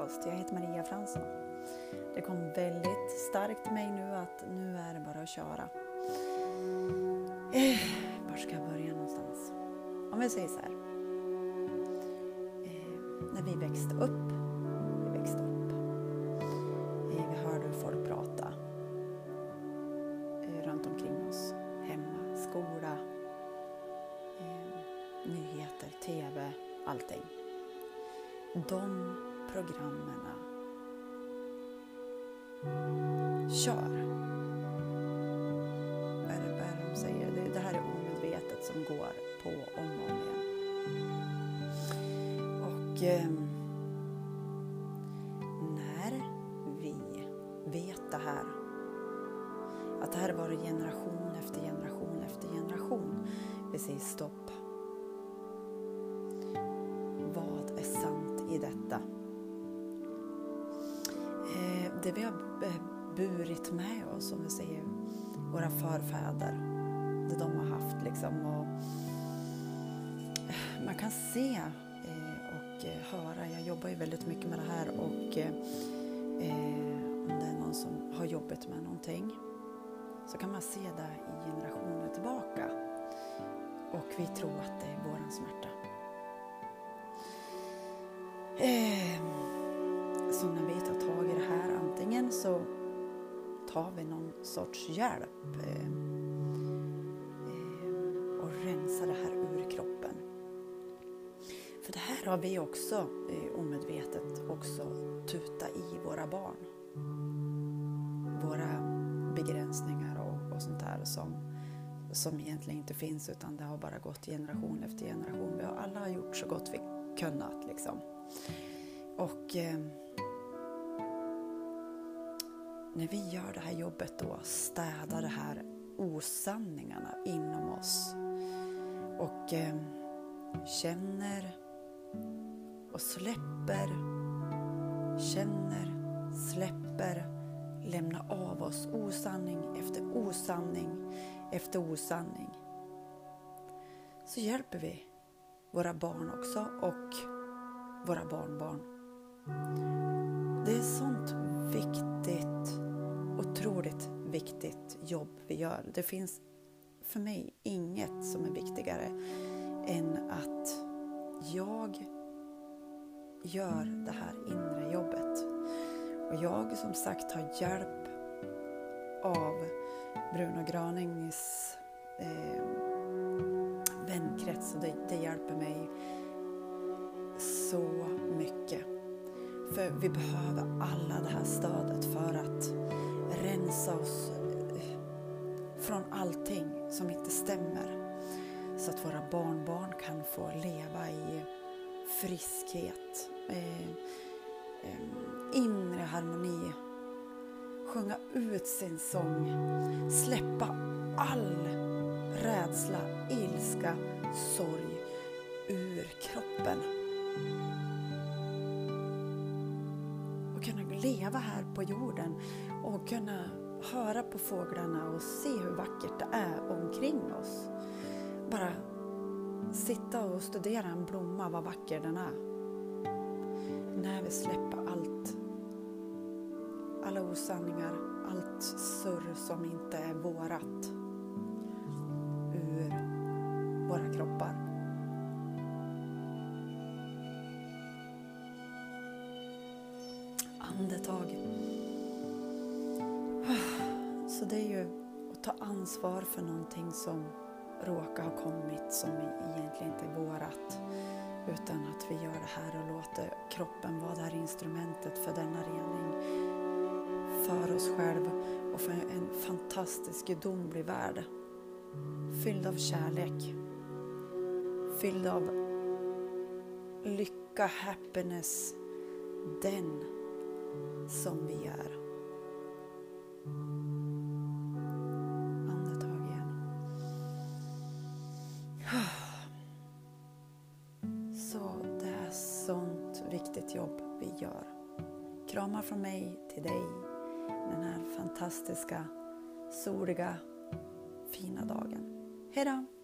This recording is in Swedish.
podcast. Jag heter Maria Fransson. Det kom väldigt starkt till mig nu att nu är det bara att köra. Eh, var ska jag börja någonstans? Om vi säger så här. Eh, när vi växte upp, vi växte upp. Eh, vi hörde hur folk prata eh, runt omkring oss. Hemma, skola, eh, nyheter, TV, allting. De programmen kör. Vad är det, vad de säger? Det, det här är omedvetet som går på om och om igen. Och eh, när vi vet det här, att det här var generation efter generation efter generation, vi säger stopp. Vad är sant i detta? Det vi har burit med oss, om vi säger våra förfäder, det de har haft liksom. Och man kan se eh, och eh, höra, jag jobbar ju väldigt mycket med det här och eh, om det är någon som har jobbat med någonting så kan man se det i generationer tillbaka och vi tror att det är våran smärta. Så när vi så tar vi någon sorts hjälp eh, eh, och rensar det här ur kroppen. För det här har vi också eh, omedvetet också tuta i våra barn. Våra begränsningar och, och sånt där som, som egentligen inte finns utan det har bara gått generation efter generation. Vi har alla gjort så gott vi kunnat liksom. Och eh, när vi gör det här jobbet då, städar de här osanningarna inom oss och eh, känner och släpper, känner, släpper, lämnar av oss osanning efter osanning efter osanning. Så hjälper vi våra barn också och våra barnbarn. Det är sånt viktigt, otroligt viktigt jobb vi gör. Det finns för mig inget som är viktigare än att jag gör det här inre jobbet. Och jag som sagt har hjälp av Bruno Granings eh, vänkrets och det, det hjälper mig så mycket. För vi behöver alla det här stödet för att rensa oss eh, från allting som inte stämmer. Så att våra barnbarn kan få leva i friskhet, eh, eh, inre harmoni, sjunga ut sin sång, släppa all rädsla, ilska, sorg ur kroppen. Leva här på jorden och kunna höra på fåglarna och se hur vackert det är omkring oss. Bara sitta och studera en blomma, vad vacker den är. När vi släpper allt, alla osanningar, allt surr som inte är vårat ur våra kroppar. Andetag. Så det är ju att ta ansvar för någonting som råkar ha kommit som egentligen inte är vårat. Utan att vi gör det här och låter kroppen vara det här instrumentet för denna rening. För oss själva och för en fantastisk gudomlig värld. Fylld av kärlek. Fylld av lycka, happiness. Den som vi är. Andetag igen. Så det är sånt viktigt jobb vi gör. Kramar från mig till dig den här fantastiska, soliga, fina dagen. Hejdå!